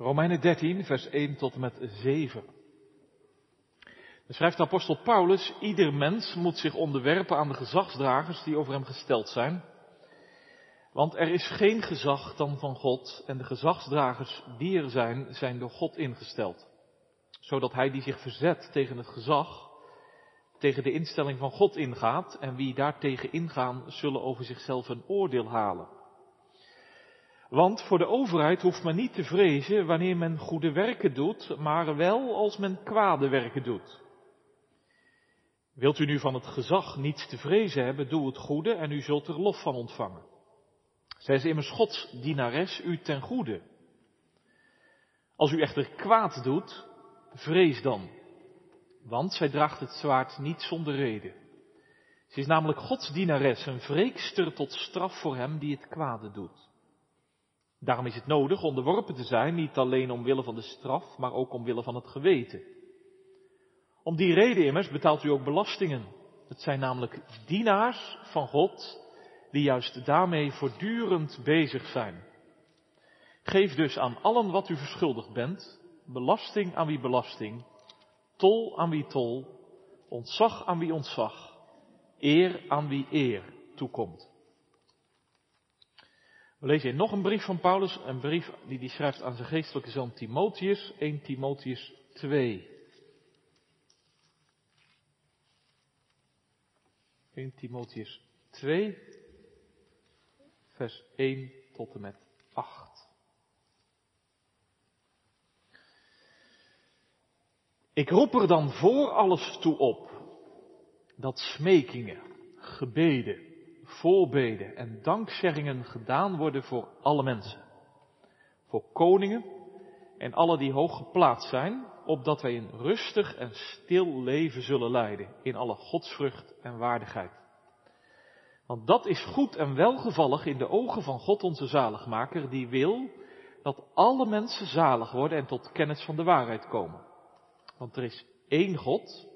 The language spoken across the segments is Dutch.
Romeinen 13, vers 1 tot en met 7. Dan schrijft de apostel Paulus, ieder mens moet zich onderwerpen aan de gezagsdragers die over hem gesteld zijn. Want er is geen gezag dan van God en de gezagsdragers die er zijn, zijn door God ingesteld. Zodat hij die zich verzet tegen het gezag, tegen de instelling van God ingaat en wie daartegen ingaan, zullen over zichzelf een oordeel halen. Want voor de overheid hoeft men niet te vrezen wanneer men goede werken doet, maar wel als men kwade werken doet. Wilt u nu van het gezag niets te vrezen hebben, doe het goede en u zult er lof van ontvangen. Zij is immers Gods dienares u ten goede. Als u echter kwaad doet, vrees dan, want zij draagt het zwaard niet zonder reden. Ze is namelijk Gods dienares, een wreekster tot straf voor hem die het kwade doet. Daarom is het nodig onderworpen te zijn, niet alleen omwille van de straf, maar ook omwille van het geweten. Om die reden immers betaalt u ook belastingen. Het zijn namelijk dienaars van God, die juist daarmee voortdurend bezig zijn. Geef dus aan allen wat u verschuldigd bent, belasting aan wie belasting, tol aan wie tol, ontzag aan wie ontzag, eer aan wie eer toekomt. We lezen nog een brief van Paulus, een brief die hij schrijft aan zijn geestelijke zoon Timotheus, 1 Timotheus 2. 1 Timotheus 2, vers 1 tot en met 8. Ik roep er dan voor alles toe op dat smekingen, gebeden, voorbeden en dankzeggingen gedaan worden voor alle mensen. Voor koningen en alle die hoog geplaatst zijn, opdat wij een rustig en stil leven zullen leiden in alle godsvrucht en waardigheid. Want dat is goed en welgevallig in de ogen van God onze zaligmaker, die wil dat alle mensen zalig worden en tot kennis van de waarheid komen. Want er is één God,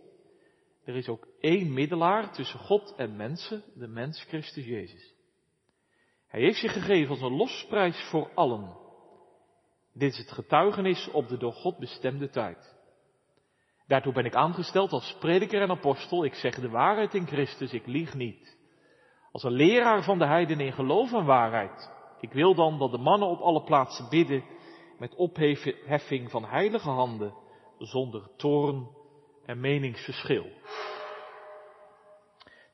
er is ook één middelaar tussen God en mensen, de mens Christus Jezus. Hij heeft zich gegeven als een losprijs voor allen. Dit is het getuigenis op de door God bestemde tijd. Daartoe ben ik aangesteld als prediker en apostel. Ik zeg de waarheid in Christus, ik lieg niet. Als een leraar van de heidenen in geloof en waarheid. Ik wil dan dat de mannen op alle plaatsen bidden met opheffing van heilige handen, zonder toorn en meningsverschil.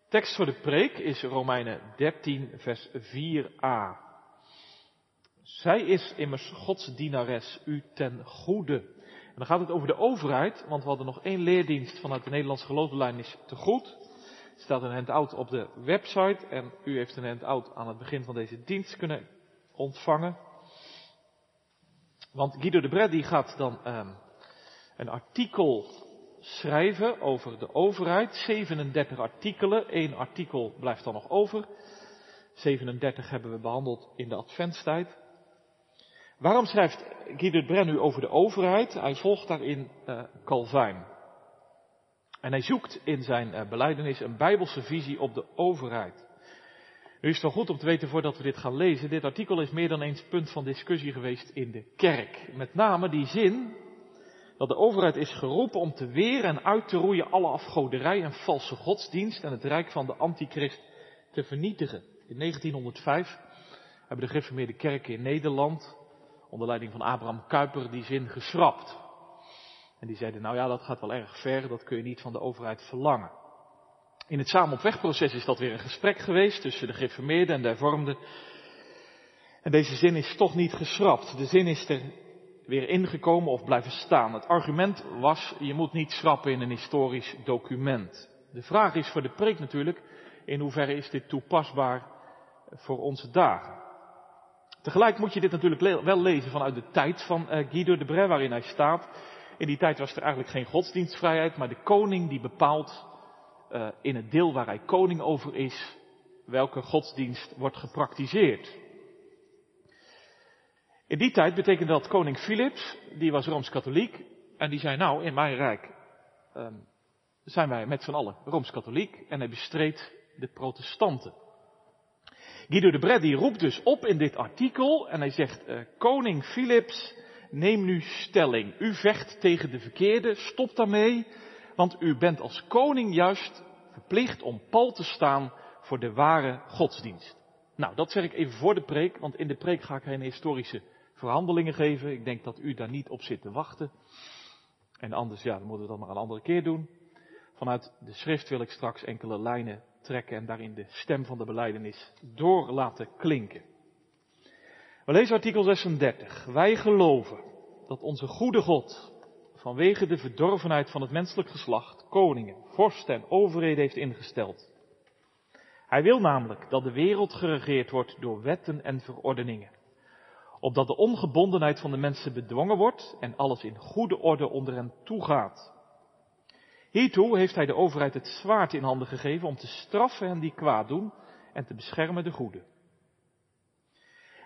Tekst voor de preek is Romeinen 13, vers 4a. Zij is immers Gods dienares, u ten goede. En dan gaat het over de overheid, want we hadden nog één leerdienst vanuit de Nederlandse geloofsbelijdenis te goed. Er staat een handout op de website en u heeft een handout aan het begin van deze dienst kunnen ontvangen. Want Guido de Bret die gaat dan um, een artikel schrijven over de overheid. 37 artikelen. Eén artikel blijft dan nog over. 37 hebben we behandeld in de adventstijd. Waarom schrijft Guido Bren nu over de overheid? Hij volgt daarin uh, Calvijn. En hij zoekt in zijn uh, beleidenis een bijbelse visie op de overheid. Nu is het wel goed om te weten voordat we dit gaan lezen. Dit artikel is meer dan eens punt van discussie geweest in de kerk. Met name die zin dat de overheid is geroepen om te weren en uit te roeien alle afgoderij en valse godsdienst en het rijk van de antichrist te vernietigen. In 1905 hebben de gereformeerde kerken in Nederland onder leiding van Abraham Kuyper die zin geschrapt. En die zeiden, nou ja, dat gaat wel erg ver, dat kun je niet van de overheid verlangen. In het samen op wegproces is dat weer een gesprek geweest tussen de gereformeerden en de hervormden. En deze zin is toch niet geschrapt. De zin is er weer ingekomen of blijven staan. Het argument was, je moet niet schrappen in een historisch document. De vraag is voor de preek natuurlijk, in hoeverre is dit toepasbaar voor onze dagen? Tegelijk moet je dit natuurlijk wel lezen vanuit de tijd van uh, Guido de Bre waarin hij staat. In die tijd was er eigenlijk geen godsdienstvrijheid, maar de koning die bepaalt uh, in het deel waar hij koning over is, welke godsdienst wordt gepraktiseerd. In die tijd betekende dat koning Philips, die was Rooms-Katholiek, en die zei nou, in mijn rijk um, zijn wij met z'n allen Rooms-Katholiek, en hij bestreed de protestanten. Guido de Bret die roept dus op in dit artikel, en hij zegt, uh, koning Philips neem nu stelling. U vecht tegen de verkeerde, stop daarmee, want u bent als koning juist verplicht om pal te staan voor de ware godsdienst. Nou, dat zeg ik even voor de preek, want in de preek ga ik geen historische verhandelingen geven. Ik denk dat u daar niet op zit te wachten. En anders, ja, dan moeten we dat maar een andere keer doen. Vanuit de schrift wil ik straks enkele lijnen trekken en daarin de stem van de beleidenis door laten klinken. We lezen artikel 36. Wij geloven dat onze goede God vanwege de verdorvenheid van het menselijk geslacht koningen, vorsten en overheden heeft ingesteld. Hij wil namelijk dat de wereld geregeerd wordt door wetten en verordeningen. Opdat de ongebondenheid van de mensen bedwongen wordt en alles in goede orde onder hen toegaat. Hiertoe heeft hij de overheid het zwaard in handen gegeven om te straffen hen die kwaad doen en te beschermen de goede.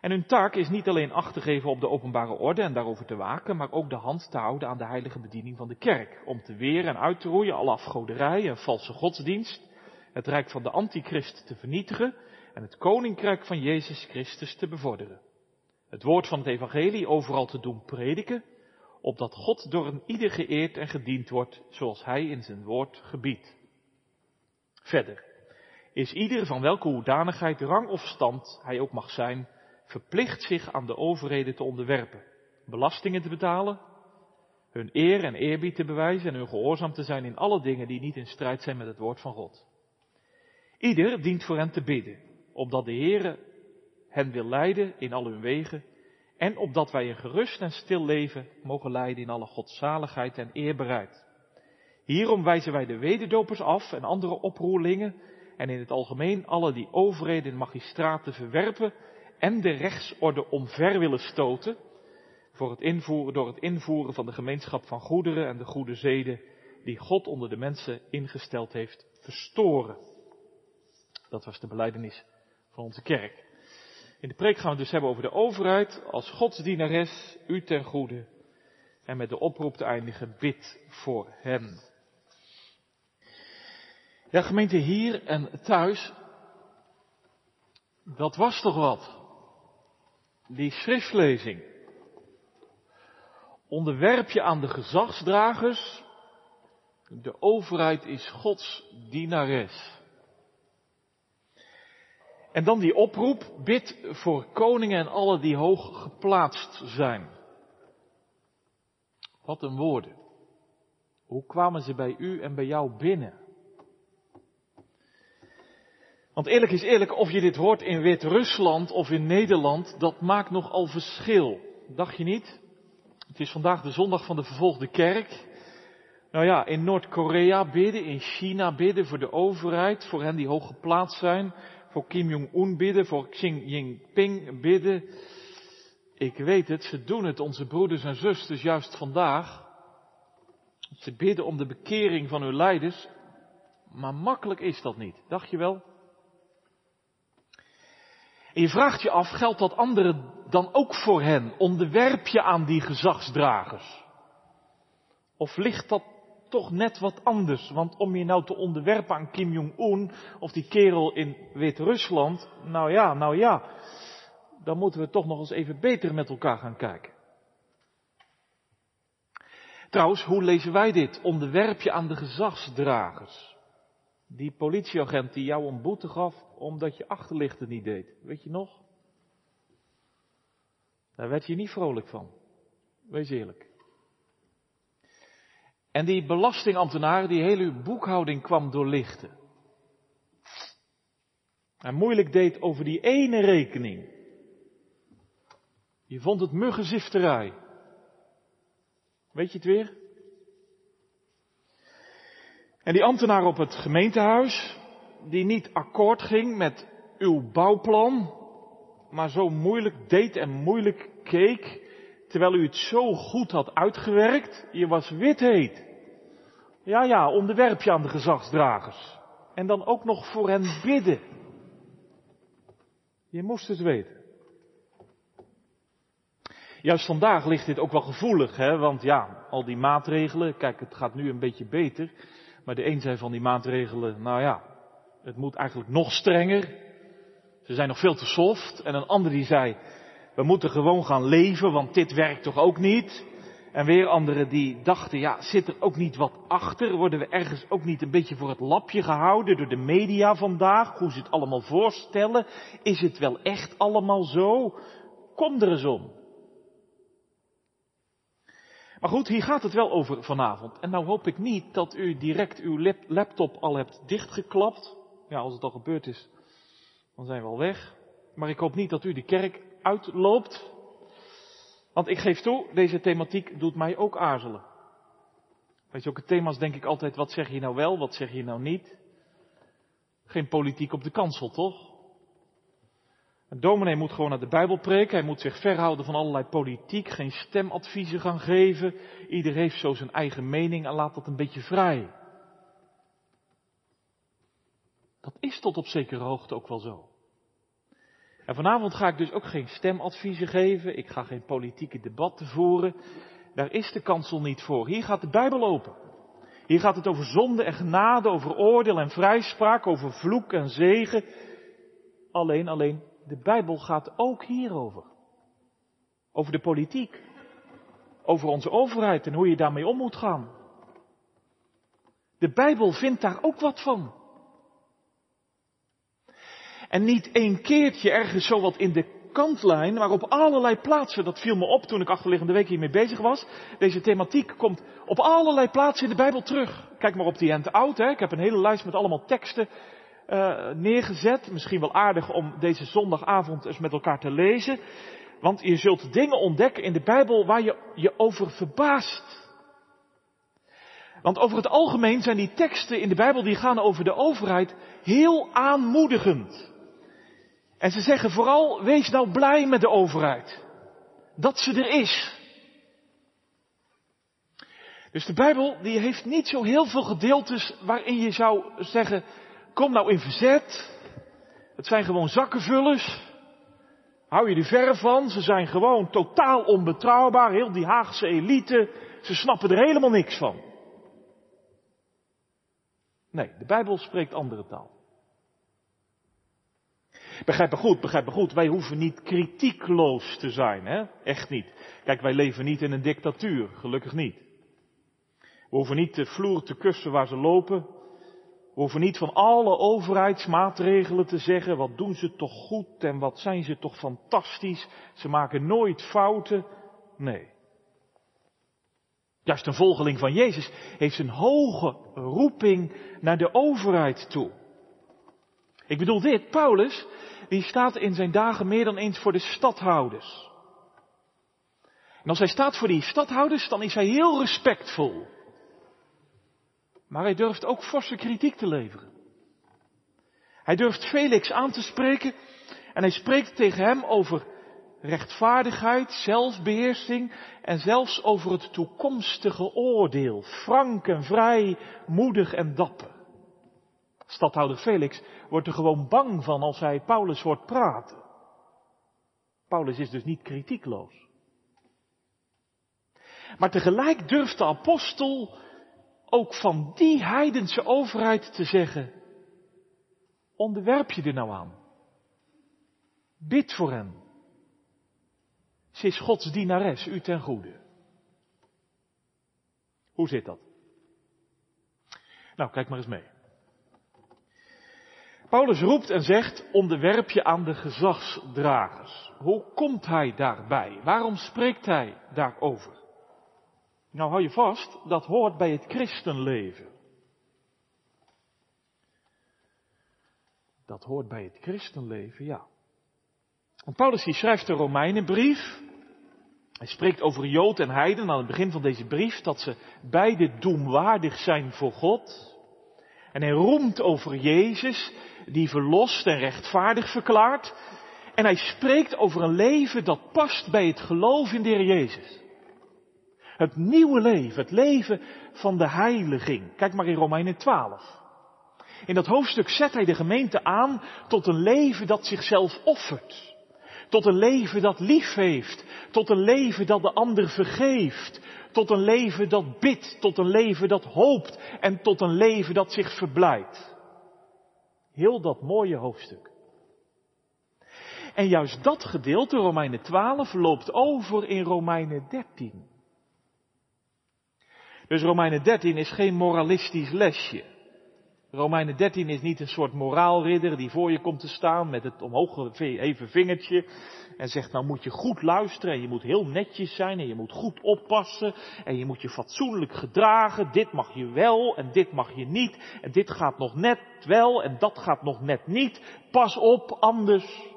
En hun taak is niet alleen acht te geven op de openbare orde en daarover te waken, maar ook de hand te houden aan de heilige bediening van de kerk, om te weren en uit te roeien alle afgoderij en valse godsdienst, het rijk van de antichrist te vernietigen en het koninkrijk van Jezus Christus te bevorderen. Het woord van het evangelie overal te doen prediken, opdat God door een ieder geëerd en gediend wordt, zoals hij in zijn woord gebiedt. Verder is ieder van welke hoedanigheid, rang of stand hij ook mag zijn, verplicht zich aan de overheden te onderwerpen, belastingen te betalen, hun eer en eerbied te bewijzen en hun gehoorzaam te zijn in alle dingen die niet in strijd zijn met het woord van God. Ieder dient voor hen te bidden, opdat de Heere hen wil leiden in al hun wegen en opdat wij een gerust en stil leven mogen leiden in alle godzaligheid en eerbereid. Hierom wijzen wij de wederdopers af en andere oproerlingen en in het algemeen alle die overheden en magistraten verwerpen en de rechtsorde omver willen stoten voor het invoeren, door het invoeren van de gemeenschap van goederen en de goede zeden die God onder de mensen ingesteld heeft verstoren. Dat was de beleidenis van onze kerk. In de preek gaan we het dus hebben over de overheid als godsdienares, u ten goede. En met de oproep te eindigen, bid voor hen. Ja, gemeente hier en thuis, dat was toch wat? Die schriftlezing. Onderwerp je aan de gezagsdragers. De overheid is Gods dienares. En dan die oproep, bid voor koningen en alle die hoog geplaatst zijn. Wat een woorden. Hoe kwamen ze bij u en bij jou binnen? Want eerlijk is eerlijk, of je dit hoort in Wit-Rusland of in Nederland, dat maakt nogal verschil. Dacht je niet? Het is vandaag de zondag van de vervolgde kerk. Nou ja, in Noord-Korea bidden, in China bidden voor de overheid, voor hen die hoog geplaatst zijn, voor Kim Jong-un bidden, voor Xi Jinping bidden. Ik weet het, ze doen het, onze broeders en zusters, juist vandaag. Ze bidden om de bekering van hun leiders. Maar makkelijk is dat niet, dacht je wel? En je vraagt je af, geldt dat anderen dan ook voor hen? Onderwerp je aan die gezagsdragers? Of ligt dat toch net wat anders? Want om je nou te onderwerpen aan Kim Jong-un of die kerel in Wit-Rusland, nou ja, nou ja, dan moeten we toch nog eens even beter met elkaar gaan kijken. Trouwens, hoe lezen wij dit? Onderwerp je aan de gezagsdragers. Die politieagent die jou een boete gaf omdat je achterlichten niet deed. Weet je nog? Daar werd je niet vrolijk van. Wees eerlijk. En die belastingambtenaar die hele uw boekhouding kwam doorlichten. En moeilijk deed over die ene rekening. Je vond het muggenzifterij. Weet je het weer? En die ambtenaar op het gemeentehuis, die niet akkoord ging met uw bouwplan, maar zo moeilijk deed en moeilijk keek, terwijl u het zo goed had uitgewerkt, je was wit heet. Ja, ja, onderwerp je aan de gezagsdragers. En dan ook nog voor hen bidden. Je moest het weten. Juist vandaag ligt dit ook wel gevoelig, hè? want ja, al die maatregelen, kijk, het gaat nu een beetje beter. Maar de een zei van die maatregelen, nou ja, het moet eigenlijk nog strenger. Ze zijn nog veel te soft. En een ander die zei, we moeten gewoon gaan leven, want dit werkt toch ook niet. En weer anderen die dachten, ja, zit er ook niet wat achter? Worden we ergens ook niet een beetje voor het lapje gehouden door de media vandaag? Hoe ze het allemaal voorstellen? Is het wel echt allemaal zo? Kom er eens om. Maar goed, hier gaat het wel over vanavond. En nou hoop ik niet dat u direct uw laptop al hebt dichtgeklapt. Ja, als het al gebeurd is, dan zijn we al weg. Maar ik hoop niet dat u de kerk uitloopt. Want ik geef toe, deze thematiek doet mij ook aarzelen. Weet je, ook het thema's denk ik altijd, wat zeg je nou wel, wat zeg je nou niet? Geen politiek op de kansel, toch? Een dominee moet gewoon naar de Bijbel preken. Hij moet zich verhouden van allerlei politiek. Geen stemadviezen gaan geven. Ieder heeft zo zijn eigen mening en laat dat een beetje vrij. Dat is tot op zekere hoogte ook wel zo. En vanavond ga ik dus ook geen stemadviezen geven. Ik ga geen politieke debatten voeren. Daar is de kansel niet voor. Hier gaat de Bijbel open. Hier gaat het over zonde en genade, over oordeel en vrijspraak, over vloek en zegen. Alleen, alleen, de Bijbel gaat ook hierover. Over de politiek. Over onze overheid en hoe je daarmee om moet gaan. De Bijbel vindt daar ook wat van. En niet één keertje ergens zo wat in de kantlijn, maar op allerlei plaatsen. Dat viel me op toen ik achterliggende week hiermee bezig was. Deze thematiek komt op allerlei plaatsen in de Bijbel terug. Kijk maar op die end out. Hè. Ik heb een hele lijst met allemaal teksten uh, neergezet. Misschien wel aardig om deze zondagavond eens met elkaar te lezen. Want je zult dingen ontdekken in de Bijbel waar je je over verbaast. Want over het algemeen zijn die teksten in de Bijbel die gaan over de overheid heel aanmoedigend. En ze zeggen vooral, wees nou blij met de overheid. Dat ze er is. Dus de Bijbel die heeft niet zo heel veel gedeeltes waarin je zou zeggen, kom nou in verzet. Het zijn gewoon zakkenvullers. Hou je er ver van. Ze zijn gewoon totaal onbetrouwbaar. Heel die Haagse elite. Ze snappen er helemaal niks van. Nee, de Bijbel spreekt andere taal. Begrijp me goed, begrijp me goed. Wij hoeven niet kritiekloos te zijn, hè? Echt niet. Kijk, wij leven niet in een dictatuur, gelukkig niet. We hoeven niet de vloer te kussen waar ze lopen. We hoeven niet van alle overheidsmaatregelen te zeggen, wat doen ze toch goed en wat zijn ze toch fantastisch. Ze maken nooit fouten. Nee. Juist een volgeling van Jezus heeft een hoge roeping naar de overheid toe. Ik bedoel dit, Paulus, die staat in zijn dagen meer dan eens voor de stadhouders. En als hij staat voor die stadhouders, dan is hij heel respectvol. Maar hij durft ook forse kritiek te leveren. Hij durft Felix aan te spreken en hij spreekt tegen hem over rechtvaardigheid, zelfbeheersing en zelfs over het toekomstige oordeel. Frank en vrij, moedig en dapper. Stadhouder Felix wordt er gewoon bang van als hij Paulus hoort praten. Paulus is dus niet kritiekloos. Maar tegelijk durft de apostel ook van die heidense overheid te zeggen, onderwerp je er nou aan. Bid voor hen. Ze is Gods dienares, u ten goede. Hoe zit dat? Nou, kijk maar eens mee. Paulus roept en zegt, onderwerp je aan de gezagsdragers. Hoe komt hij daarbij? Waarom spreekt hij daarover? Nou hou je vast, dat hoort bij het christenleven. Dat hoort bij het christenleven, ja. Want Paulus die schrijft de Romeinenbrief. Hij spreekt over Jood en Heiden aan het begin van deze brief dat ze beide doemwaardig zijn voor God. En hij roemt over Jezus die verlost en rechtvaardig verklaart. En hij spreekt over een leven dat past bij het geloof in de Heer Jezus. Het nieuwe leven, het leven van de heiliging. Kijk maar in Romeinen 12. In dat hoofdstuk zet hij de gemeente aan tot een leven dat zichzelf offert. Tot een leven dat lief heeft. Tot een leven dat de ander vergeeft. Tot een leven dat bidt. Tot een leven dat hoopt. En tot een leven dat zich verblijdt. Heel dat mooie hoofdstuk. En juist dat gedeelte, Romeinen 12, loopt over in Romeinen 13. Dus Romeinen 13 is geen moralistisch lesje. Romeinen 13 is niet een soort moraalridder die voor je komt te staan met het omhoog even vingertje en zegt nou moet je goed luisteren en je moet heel netjes zijn en je moet goed oppassen en je moet je fatsoenlijk gedragen. Dit mag je wel en dit mag je niet en dit gaat nog net wel en dat gaat nog net niet. Pas op, anders.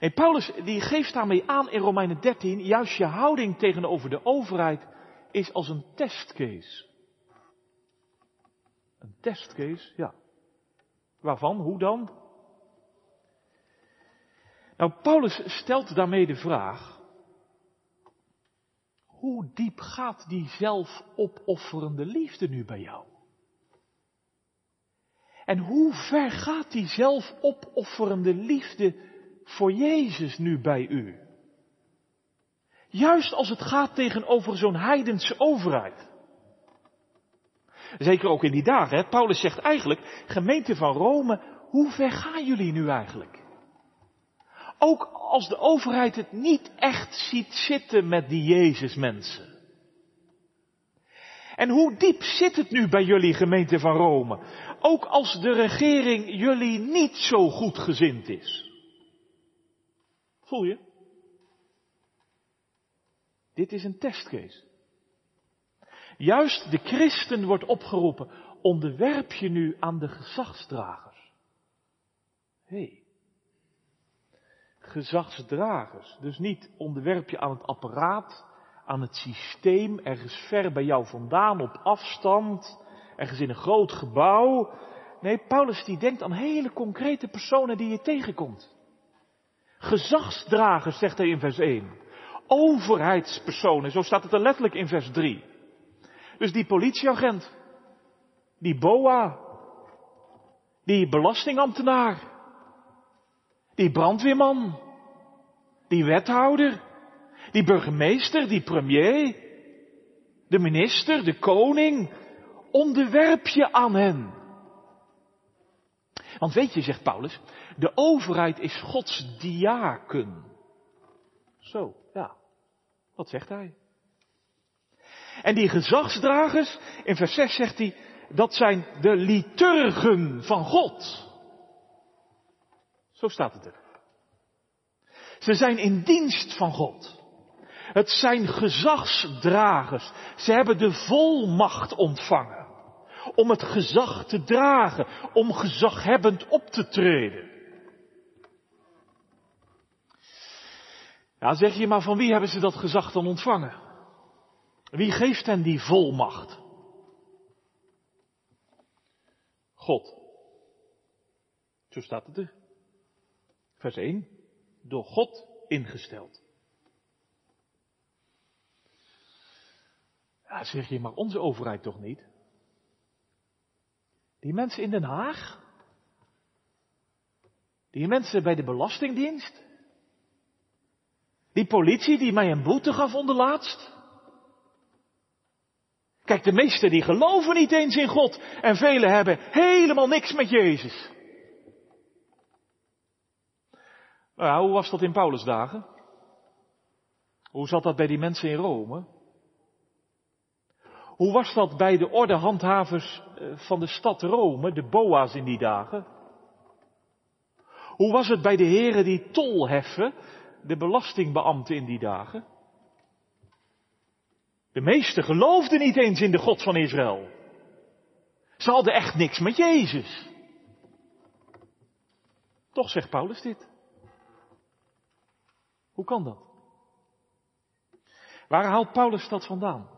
Nee, Paulus die geeft daarmee aan in Romeinen 13, juist je houding tegenover de overheid is als een testcase. Een testcase, ja. Waarvan? Hoe dan? Nou, Paulus stelt daarmee de vraag, hoe diep gaat die zelfopofferende liefde nu bij jou? En hoe ver gaat die zelfopofferende liefde voor Jezus nu bij u? Juist als het gaat tegenover zo'n heidense overheid. Zeker ook in die dagen. Paulus zegt eigenlijk, gemeente van Rome, hoe ver gaan jullie nu eigenlijk? Ook als de overheid het niet echt ziet zitten met die Jezus mensen. En hoe diep zit het nu bij jullie gemeente van Rome? Ook als de regering jullie niet zo goed gezind is. Voel je? Dit is een testcase. Juist de christen wordt opgeroepen, onderwerp je nu aan de gezagsdragers. Hé. Gezagsdragers. Dus niet onderwerp je aan het apparaat, aan het systeem, ergens ver bij jou vandaan, op afstand, ergens in een groot gebouw. Nee, Paulus die denkt aan hele concrete personen die je tegenkomt. Gezagsdragers, zegt hij in vers 1. Overheidspersonen, zo staat het er letterlijk in vers 3. Dus die politieagent, die BOA, die belastingambtenaar, die brandweerman, die wethouder, die burgemeester, die premier, de minister, de koning, onderwerp je aan hen. Want weet je, zegt Paulus, de overheid is Gods diaken. Zo, ja. Wat zegt hij? En die gezagsdragers, in vers 6 zegt hij, dat zijn de liturgen van God. Zo staat het er. Ze zijn in dienst van God. Het zijn gezagsdragers. Ze hebben de volmacht ontvangen. Om het gezag te dragen. Om gezaghebbend op te treden. Ja, zeg je maar van wie hebben ze dat gezag dan ontvangen? Wie geeft hen die volmacht? God. Zo staat het er. Vers 1. Door God ingesteld. Zeg je, maar onze overheid toch niet? Die mensen in Den Haag? Die mensen bij de Belastingdienst? Die politie die mij een boete gaf onderlaatst? Kijk, de meesten die geloven niet eens in God en velen hebben helemaal niks met Jezus. Nou, hoe was dat in Paulus' dagen? Hoe zat dat bij die mensen in Rome? Hoe was dat bij de ordehandhavers eh, van de stad Rome, de boa's in die dagen? Hoe was het bij de heren die tol heffen, de belastingbeambten in die dagen? De meesten geloofden niet eens in de God van Israël. Ze hadden echt niks met Jezus. Toch zegt Paulus dit. Hoe kan dat? Waar haalt Paulus dat vandaan?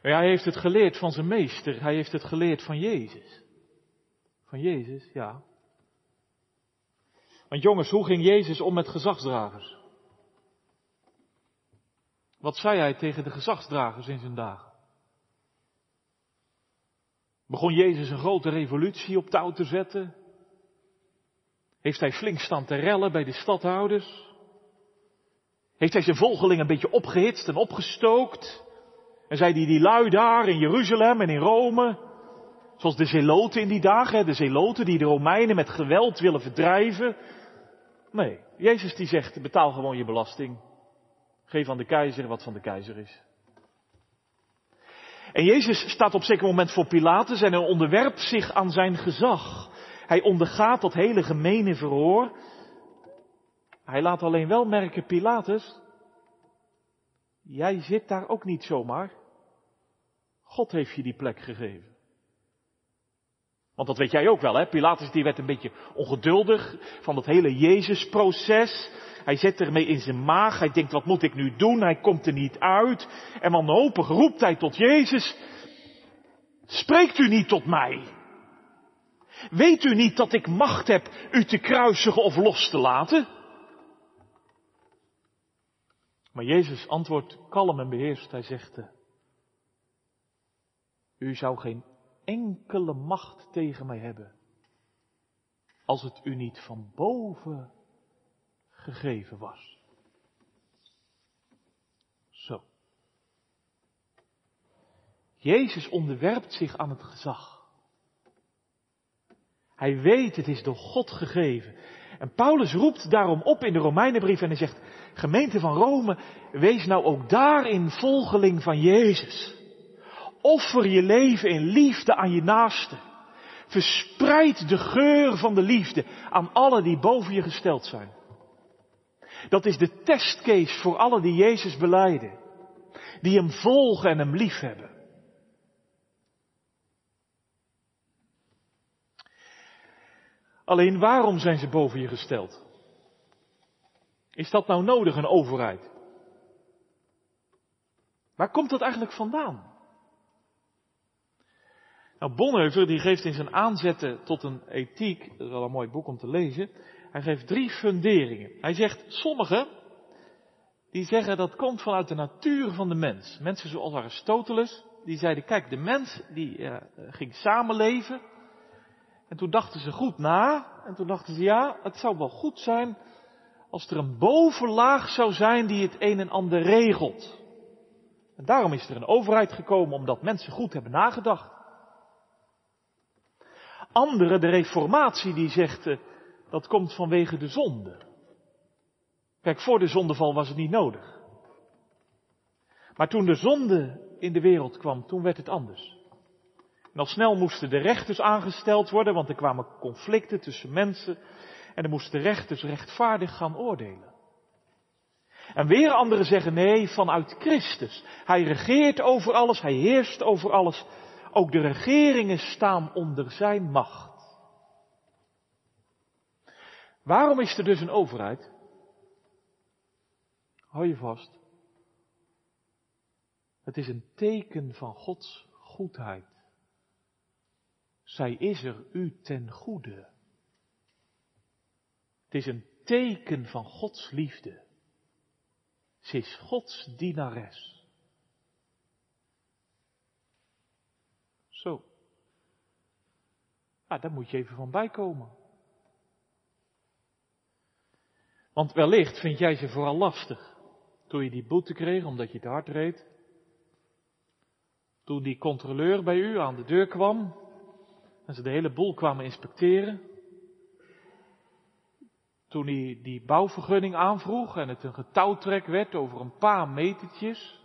Hij heeft het geleerd van zijn meester. Hij heeft het geleerd van Jezus. Van Jezus, ja. Want jongens, hoe ging Jezus om met gezagsdragers? Wat zei hij tegen de gezagsdragers in zijn dagen? Begon Jezus een grote revolutie op touw te zetten? Heeft hij flink staan te rellen bij de stadhouders? Heeft hij zijn volgelingen een beetje opgehitst en opgestookt? En zei hij die lui daar in Jeruzalem en in Rome, Zoals de zeloten in die dagen, de zeloten die de Romeinen met geweld willen verdrijven. Nee, Jezus die zegt, betaal gewoon je belasting. Geef aan de keizer wat van de keizer is. En Jezus staat op zeker moment voor Pilatus en hij onderwerpt zich aan zijn gezag. Hij ondergaat dat hele gemene verhoor. Hij laat alleen wel merken, Pilatus, jij zit daar ook niet zomaar. God heeft je die plek gegeven. Want dat weet jij ook wel, hè? Pilatus die werd een beetje ongeduldig van dat hele Jezusproces. Hij zet ermee in zijn maag. Hij denkt, wat moet ik nu doen? Hij komt er niet uit. En wanhopig roept hij tot Jezus. Spreekt u niet tot mij? Weet u niet dat ik macht heb u te kruisigen of los te laten? Maar Jezus antwoordt kalm en beheerst. Hij zegt, eh, u zou geen enkele macht tegen mij hebben, als het u niet van boven gegeven was. Zo. Jezus onderwerpt zich aan het gezag. Hij weet, het is door God gegeven. En Paulus roept daarom op in de Romeinenbrief en hij zegt, gemeente van Rome, wees nou ook daarin volgeling van Jezus. Offer je leven in liefde aan je naaste. Verspreid de geur van de liefde aan alle die boven je gesteld zijn. Dat is de testcase voor alle die Jezus beleiden. Die hem volgen en hem liefhebben. Alleen waarom zijn ze boven je gesteld? Is dat nou nodig, een overheid? Waar komt dat eigenlijk vandaan? Nou, Bonhoeffer die geeft in zijn aanzetten tot een ethiek, dat is wel een mooi boek om te lezen, hij geeft drie funderingen. Hij zegt, sommigen, die zeggen dat komt vanuit de natuur van de mens. Mensen zoals Aristoteles, die zeiden, kijk, de mens die uh, ging samenleven. En toen dachten ze goed na. En toen dachten ze, ja, het zou wel goed zijn als er een bovenlaag zou zijn die het een en ander regelt. En daarom is er een overheid gekomen omdat mensen goed hebben nagedacht. Anderen, de reformatie, die zegt, uh, dat komt vanwege de zonde. Kijk, voor de zondeval was het niet nodig. Maar toen de zonde in de wereld kwam, toen werd het anders. En al snel moesten de rechters aangesteld worden, want er kwamen conflicten tussen mensen. En dan moesten rechters rechtvaardig gaan oordelen. En weer anderen zeggen nee, vanuit Christus. Hij regeert over alles, hij heerst over alles. Ook de regeringen staan onder zijn macht. Waarom is er dus een overheid? Hou je vast. Het is een teken van Gods goedheid. Zij is er u ten goede. Het is een teken van Gods liefde. Ze is Gods dienares. Zo. Ah, daar moet je even van bijkomen. Want wellicht vind jij ze vooral lastig. Toen je die boete kreeg omdat je te hard reed. Toen die controleur bij u aan de deur kwam. En ze de hele boel kwamen inspecteren. Toen hij die bouwvergunning aanvroeg en het een getouwtrek werd over een paar metertjes.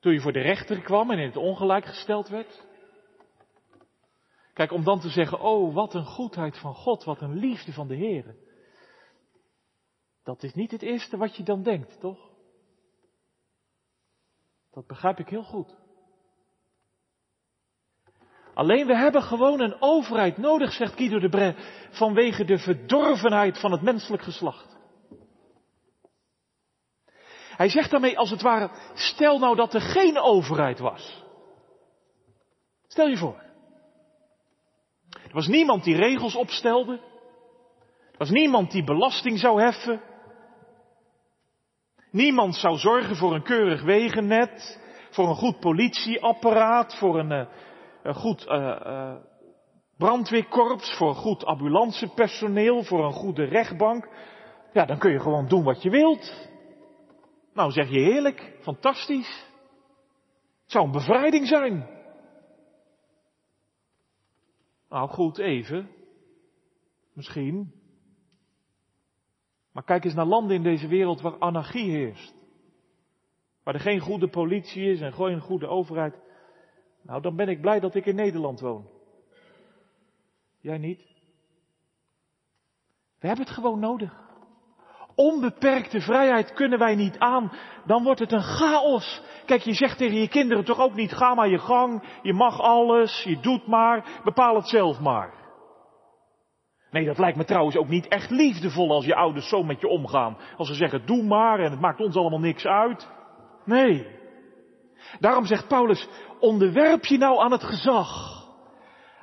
Toen je voor de rechter kwam en in het ongelijk gesteld werd. Kijk, om dan te zeggen, oh wat een goedheid van God, wat een liefde van de Heer. Dat is niet het eerste wat je dan denkt, toch? Dat begrijp ik heel goed. Alleen we hebben gewoon een overheid nodig, zegt Guido de Bre, vanwege de verdorvenheid van het menselijk geslacht. Hij zegt daarmee als het ware, stel nou dat er geen overheid was. Stel je voor. Er was niemand die regels opstelde. Er was niemand die belasting zou heffen. Niemand zou zorgen voor een keurig wegennet, voor een goed politieapparaat, voor een, uh, een goed uh, brandweerkorps, voor goed ambulancepersoneel, voor een goede rechtbank. Ja, dan kun je gewoon doen wat je wilt. Nou, zeg je heerlijk, fantastisch. Het zou een bevrijding zijn. Nou goed, even. Misschien. Maar kijk eens naar landen in deze wereld waar anarchie heerst. Waar er geen goede politie is en geen goede overheid. Nou, dan ben ik blij dat ik in Nederland woon. Jij niet? We hebben het gewoon nodig. Onbeperkte vrijheid kunnen wij niet aan. Dan wordt het een chaos. Kijk, je zegt tegen je kinderen toch ook niet, ga maar je gang, je mag alles, je doet maar, bepaal het zelf maar. Nee, dat lijkt me trouwens ook niet echt liefdevol als je ouders zo met je omgaan. Als ze zeggen, doe maar en het maakt ons allemaal niks uit. Nee. Daarom zegt Paulus, onderwerp je nou aan het gezag.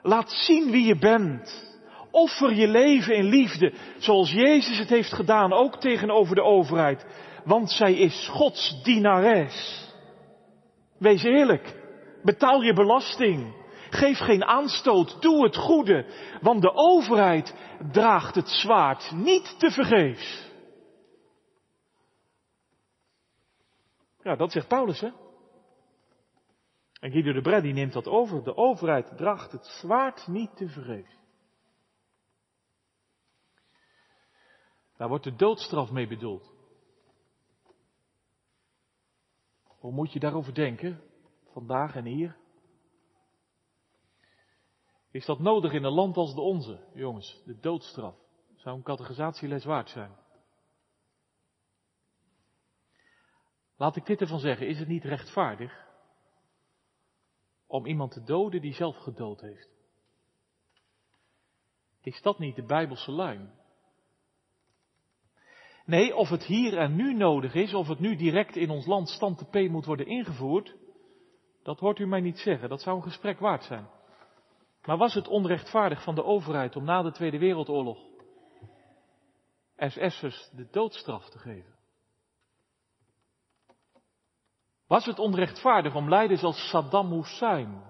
Laat zien wie je bent. Offer je leven in liefde, zoals Jezus het heeft gedaan, ook tegenover de overheid. Want zij is Gods dienares. Wees eerlijk. Betaal je belasting. Geef geen aanstoot. Doe het goede. Want de overheid draagt het zwaard niet te vergeefs. Ja, dat zegt Paulus, hè? En Guido de Breddy neemt dat over. De overheid draagt het zwaard niet te vergeefs. Daar wordt de doodstraf mee bedoeld. Hoe moet je daarover denken? Vandaag en hier? Is dat nodig in een land als de onze, jongens? De doodstraf. Zou een catechisatie waard zijn? Laat ik dit ervan zeggen, is het niet rechtvaardig om iemand te doden die zelf gedood heeft? Is dat niet de Bijbelse lijn? Nee, of het hier en nu nodig is, of het nu direct in ons land stand te P moet worden ingevoerd, dat hoort u mij niet zeggen. Dat zou een gesprek waard zijn. Maar was het onrechtvaardig van de overheid om na de Tweede Wereldoorlog SS'ers de doodstraf te geven? Was het onrechtvaardig om leiders als Saddam Hussein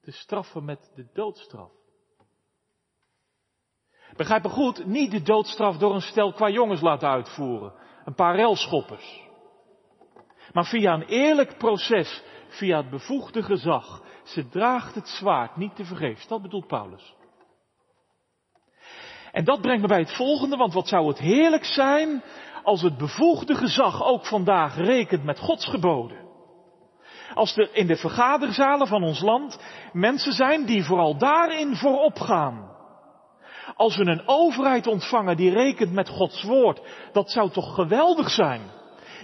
te straffen met de doodstraf? Begrijp me goed, niet de doodstraf door een stel qua jongens laten uitvoeren. Een paar relschoppers. Maar via een eerlijk proces, via het bevoegde gezag. Ze draagt het zwaard, niet te vergeefs. Dat bedoelt Paulus. En dat brengt me bij het volgende, want wat zou het heerlijk zijn als het bevoegde gezag ook vandaag rekent met Gods geboden. Als er in de vergaderzalen van ons land mensen zijn die vooral daarin voorop gaan. Als we een overheid ontvangen die rekent met Gods woord, dat zou toch geweldig zijn.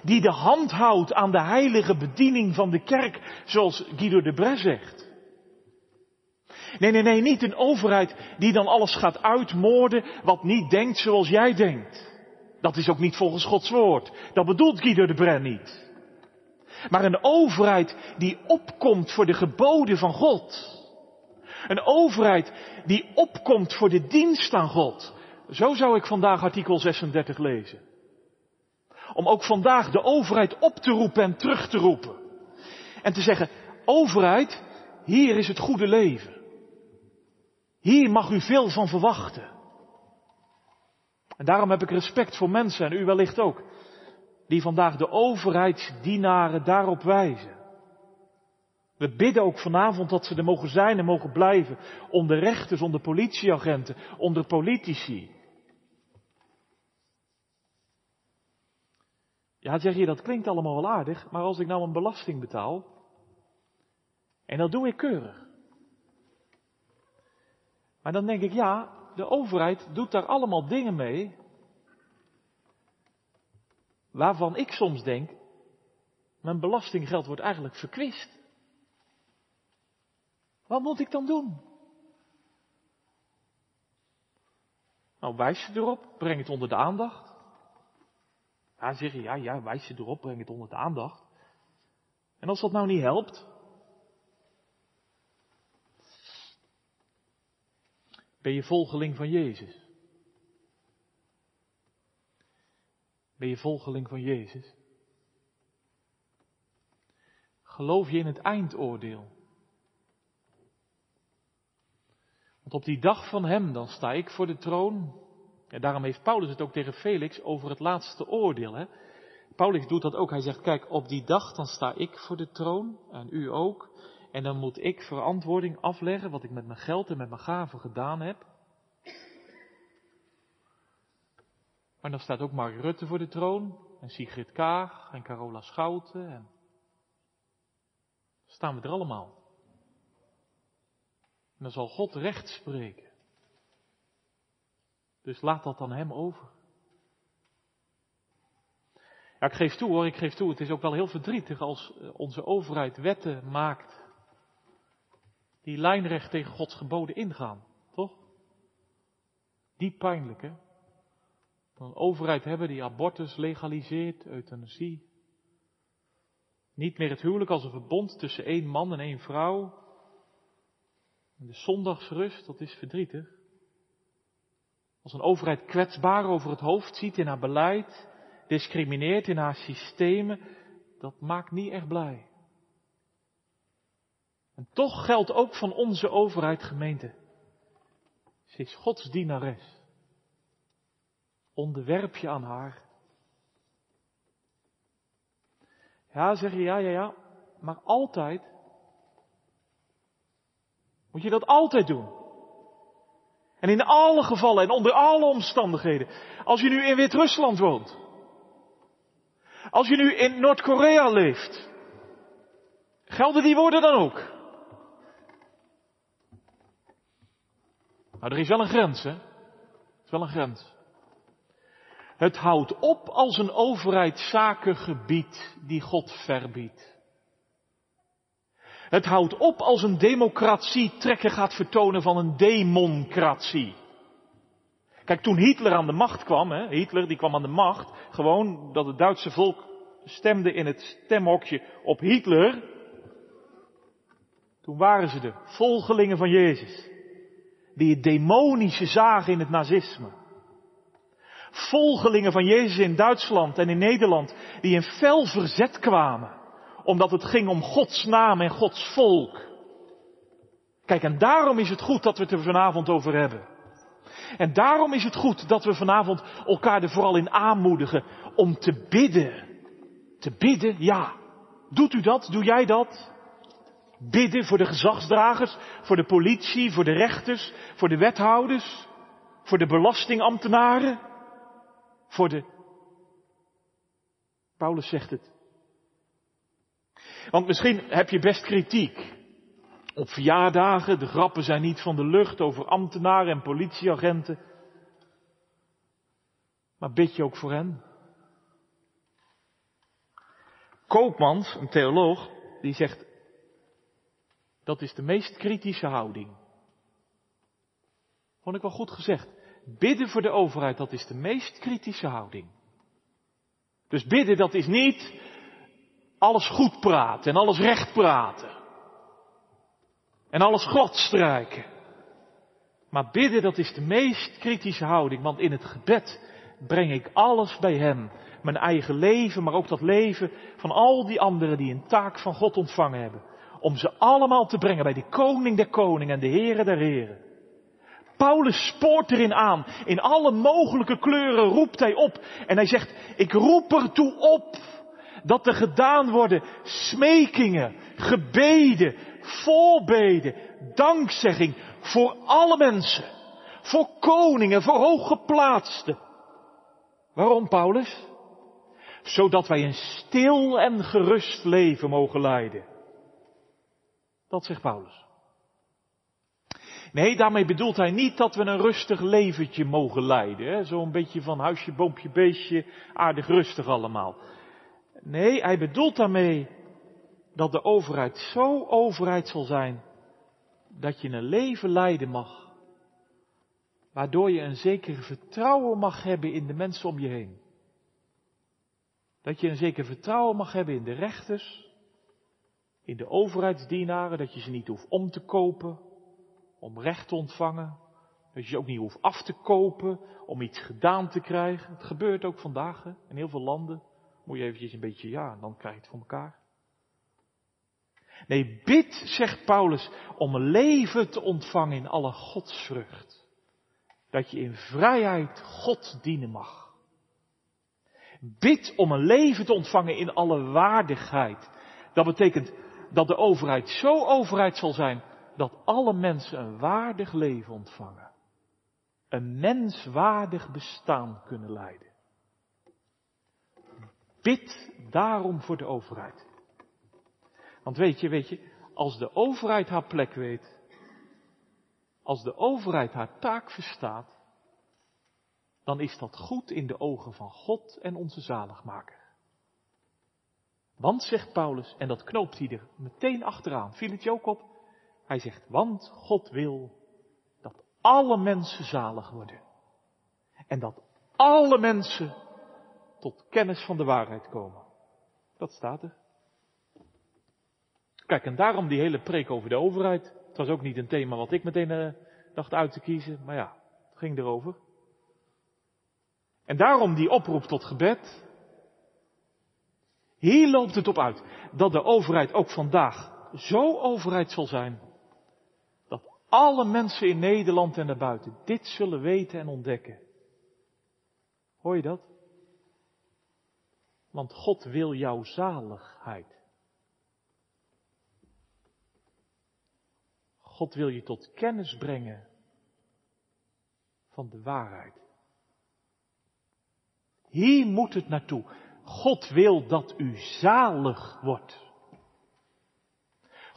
Die de hand houdt aan de heilige bediening van de kerk, zoals Guido de Bres zegt. Nee, nee, nee, niet een overheid die dan alles gaat uitmoorden wat niet denkt zoals jij denkt. Dat is ook niet volgens Gods woord. Dat bedoelt Guido de Bres niet. Maar een overheid die opkomt voor de geboden van God. Een overheid die opkomt voor de dienst aan God. Zo zou ik vandaag artikel 36 lezen. Om ook vandaag de overheid op te roepen en terug te roepen. En te zeggen, overheid, hier is het goede leven. Hier mag u veel van verwachten. En daarom heb ik respect voor mensen, en u wellicht ook, die vandaag de overheidsdienaren daarop wijzen. We bidden ook vanavond dat ze er mogen zijn en mogen blijven. Onder rechters, onder politieagenten, onder politici. Ja, zeg je, dat klinkt allemaal wel aardig, maar als ik nou een belasting betaal, en dat doe ik keurig. Maar dan denk ik, ja, de overheid doet daar allemaal dingen mee, waarvan ik soms denk, mijn belastinggeld wordt eigenlijk verkwist. Wat moet ik dan doen? Nou, wijs je erop, breng het onder de aandacht. Ja, zeg je, ja, ja, wijs je erop, breng het onder de aandacht. En als dat nou niet helpt, ben je volgeling van Jezus. Ben je volgeling van Jezus? Geloof je in het eindoordeel? Want op die dag van hem, dan sta ik voor de troon. En daarom heeft Paulus het ook tegen Felix over het laatste oordeel. Hè? Paulus doet dat ook. Hij zegt, kijk, op die dag dan sta ik voor de troon en u ook. En dan moet ik verantwoording afleggen wat ik met mijn geld en met mijn gaven gedaan heb. Maar dan staat ook Mark Rutte voor de troon. En Sigrid Kaag en Carola Schouten. En staan we er allemaal. En dan zal God recht spreken. Dus laat dat dan hem over. Ja, ik geef toe hoor, ik geef toe. Het is ook wel heel verdrietig als eh, onze overheid wetten maakt die lijnrecht tegen Gods geboden ingaan, toch? Diep pijnlijk, hè? Een overheid hebben die abortus legaliseert, euthanasie. Niet meer het huwelijk als een verbond tussen één man en één vrouw. De zondagsrust, dat is verdrietig. Als een overheid kwetsbaar over het hoofd ziet in haar beleid, discrimineert in haar systemen, dat maakt niet echt blij. En toch geldt ook van onze overheid gemeente. Ze is Gods dienares. Onderwerp je aan haar. Ja, zeg je ja, ja, ja. Maar altijd. Moet je dat altijd doen. En in alle gevallen en onder alle omstandigheden. Als je nu in Wit-Rusland woont. Als je nu in Noord-Korea leeft. Gelden die woorden dan ook? Nou, er is wel een grens, hè? Er is wel een grens. Het houdt op als een overheid zaken gebiedt die God verbiedt. Het houdt op als een democratie trekken gaat vertonen van een democratie. Kijk, toen Hitler aan de macht kwam, hè, Hitler die kwam aan de macht, gewoon dat het Duitse volk stemde in het stemhokje op Hitler. Toen waren ze de volgelingen van Jezus die het demonische zagen in het nazisme. Volgelingen van Jezus in Duitsland en in Nederland die in fel verzet kwamen, omdat het ging om Gods naam en Gods volk. Kijk, en daarom is het goed dat we het er vanavond over hebben. En daarom is het goed dat we vanavond elkaar er vooral in aanmoedigen om te bidden. Te bidden, ja. Doet u dat? Doe jij dat? Bidden voor de gezagsdragers, voor de politie, voor de rechters, voor de wethouders, voor de belastingambtenaren, voor de. Paulus zegt het. Want misschien heb je best kritiek. Op verjaardagen, de grappen zijn niet van de lucht over ambtenaren en politieagenten. Maar bid je ook voor hen? Koopmans, een theoloog, die zegt, dat is de meest kritische houding. Vond ik wel goed gezegd. Bidden voor de overheid, dat is de meest kritische houding. Dus bidden, dat is niet alles goed praten en alles recht praten. En alles glad strijken. Maar bidden, dat is de meest kritische houding, want in het gebed breng ik alles bij Hem. Mijn eigen leven, maar ook dat leven van al die anderen die een taak van God ontvangen hebben. Om ze allemaal te brengen bij de koning der koningen en de heren der heren. Paulus spoort erin aan. In alle mogelijke kleuren roept hij op. En hij zegt, ik roep ertoe op dat er gedaan worden smekingen, gebeden, voorbeden, dankzegging voor alle mensen. Voor koningen, voor hooggeplaatsten. Waarom, Paulus? Zodat wij een stil en gerust leven mogen leiden. Dat zegt Paulus. Nee, daarmee bedoelt hij niet dat we een rustig leventje mogen leiden. Zo'n beetje van huisje, boompje, beestje, aardig rustig allemaal. Nee, hij bedoelt daarmee dat de overheid zo overheid zal zijn dat je een leven leiden mag. Waardoor je een zeker vertrouwen mag hebben in de mensen om je heen. Dat je een zeker vertrouwen mag hebben in de rechters, in de overheidsdienaren, dat je ze niet hoeft om te kopen, om recht te ontvangen. Dat je ze ook niet hoeft af te kopen om iets gedaan te krijgen. Het gebeurt ook vandaag in heel veel landen. Moet je eventjes een beetje ja, dan krijg je het voor elkaar. Nee, bid, zegt Paulus, om een leven te ontvangen in alle godsvrucht. Dat je in vrijheid God dienen mag. Bid om een leven te ontvangen in alle waardigheid. Dat betekent dat de overheid zo overheid zal zijn dat alle mensen een waardig leven ontvangen. Een menswaardig bestaan kunnen leiden. Bid daarom voor de overheid. Want weet je, weet je, als de overheid haar plek weet, als de overheid haar taak verstaat, dan is dat goed in de ogen van God en onze zaligmaker. Want, zegt Paulus, en dat knoopt hij er meteen achteraan, viel het je ook op? Hij zegt, want God wil dat alle mensen zalig worden. En dat alle mensen tot kennis van de waarheid komen. Dat staat er. Kijk, en daarom die hele preek over de overheid. Het was ook niet een thema wat ik meteen uh, dacht uit te kiezen, maar ja, het ging erover. En daarom die oproep tot gebed. Hier loopt het op uit dat de overheid ook vandaag zo overheid zal zijn. Dat alle mensen in Nederland en daarbuiten dit zullen weten en ontdekken. Hoor je dat? Want God wil jouw zaligheid. God wil je tot kennis brengen van de waarheid. Hier moet het naartoe. God wil dat u zalig wordt.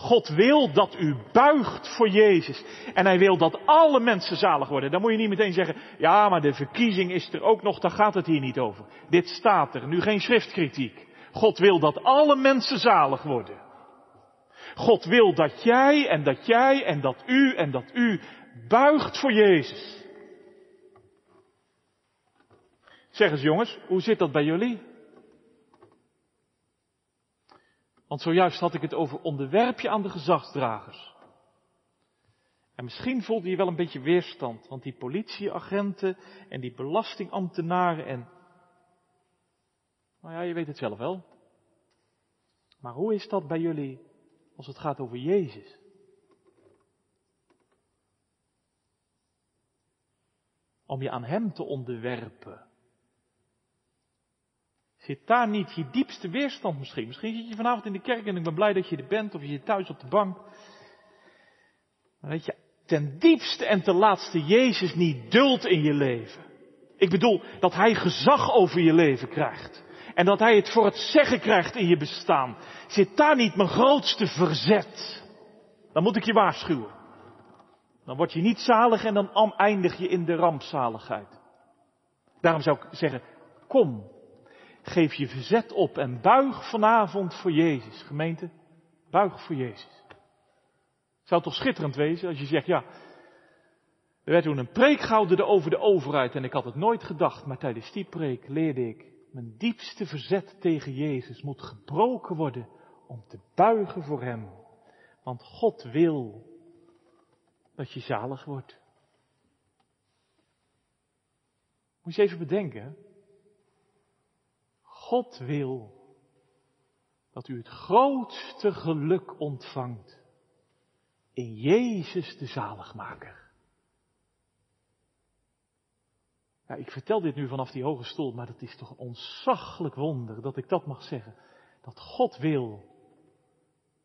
God wil dat u buigt voor Jezus. En hij wil dat alle mensen zalig worden. Dan moet je niet meteen zeggen, ja, maar de verkiezing is er ook nog, daar gaat het hier niet over. Dit staat er, nu geen schriftkritiek. God wil dat alle mensen zalig worden. God wil dat jij en dat jij en dat u en dat u buigt voor Jezus. Zeg eens jongens, hoe zit dat bij jullie? Want zojuist had ik het over onderwerp je aan de gezagsdragers. En misschien voelde je wel een beetje weerstand, want die politieagenten en die belastingambtenaren en. Nou ja, je weet het zelf wel. Maar hoe is dat bij jullie als het gaat over Jezus? Om je aan Hem te onderwerpen. Zit daar niet je diepste weerstand misschien? Misschien zit je vanavond in de kerk en ik ben blij dat je er bent, of je zit thuis op de bank. Maar weet je, ten diepste en ten laatste Jezus niet duldt in je leven. Ik bedoel, dat Hij gezag over je leven krijgt. En dat Hij het voor het zeggen krijgt in je bestaan. Zit daar niet mijn grootste verzet? Dan moet ik je waarschuwen. Dan word je niet zalig en dan eindig je in de rampzaligheid. Daarom zou ik zeggen, kom, Geef je verzet op en buig vanavond voor Jezus. Gemeente, buig voor Jezus. Zou toch schitterend wezen als je zegt, ja, er werd toen een preek gehouden over de overheid en ik had het nooit gedacht, maar tijdens die preek leerde ik, mijn diepste verzet tegen Jezus moet gebroken worden om te buigen voor Hem. Want God wil dat je zalig wordt. Moet je even bedenken, God wil dat u het grootste geluk ontvangt in Jezus de zaligmaker. Ik vertel dit nu vanaf die hoge stoel, maar dat is toch een ontzaglijk wonder dat ik dat mag zeggen. Dat God wil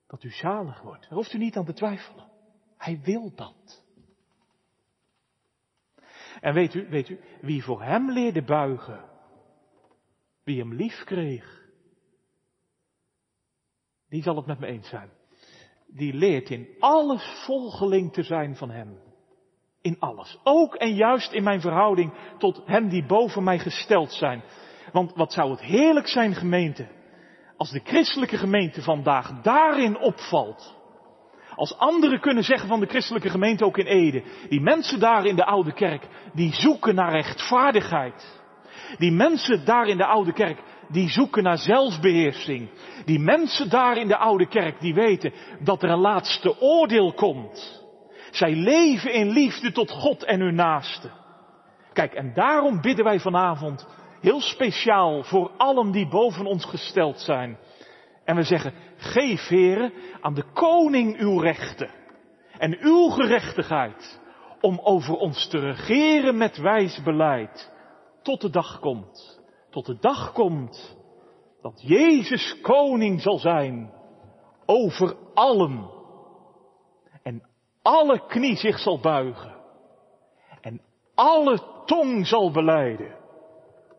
dat u zalig wordt. Daar hoeft u niet aan te twijfelen. Hij wil dat. En weet u, weet u, wie voor hem leerde buigen, wie hem lief kreeg, die zal het met me eens zijn. Die leert in alles volgeling te zijn van hem. In alles. Ook en juist in mijn verhouding tot hen die boven mij gesteld zijn. Want wat zou het heerlijk zijn, gemeente, als de christelijke gemeente vandaag daarin opvalt. Als anderen kunnen zeggen van de christelijke gemeente ook in Ede, die mensen daar in de oude kerk, die zoeken naar rechtvaardigheid. Die mensen daar in de oude kerk, die zoeken naar zelfbeheersing. Die mensen daar in de oude kerk, die weten dat er een laatste oordeel komt. Zij leven in liefde tot God en hun naaste. Kijk, en daarom bidden wij vanavond heel speciaal voor allen die boven ons gesteld zijn. En we zeggen, geef heren aan de koning uw rechten en uw gerechtigheid om over ons te regeren met wijs beleid tot de dag komt. Tot de dag komt dat Jezus koning zal zijn over allen. En alle knie zich zal buigen. En alle tong zal beleiden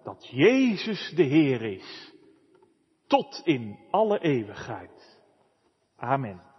dat Jezus de Heer is. Tot in alle eeuwigheid. Amen.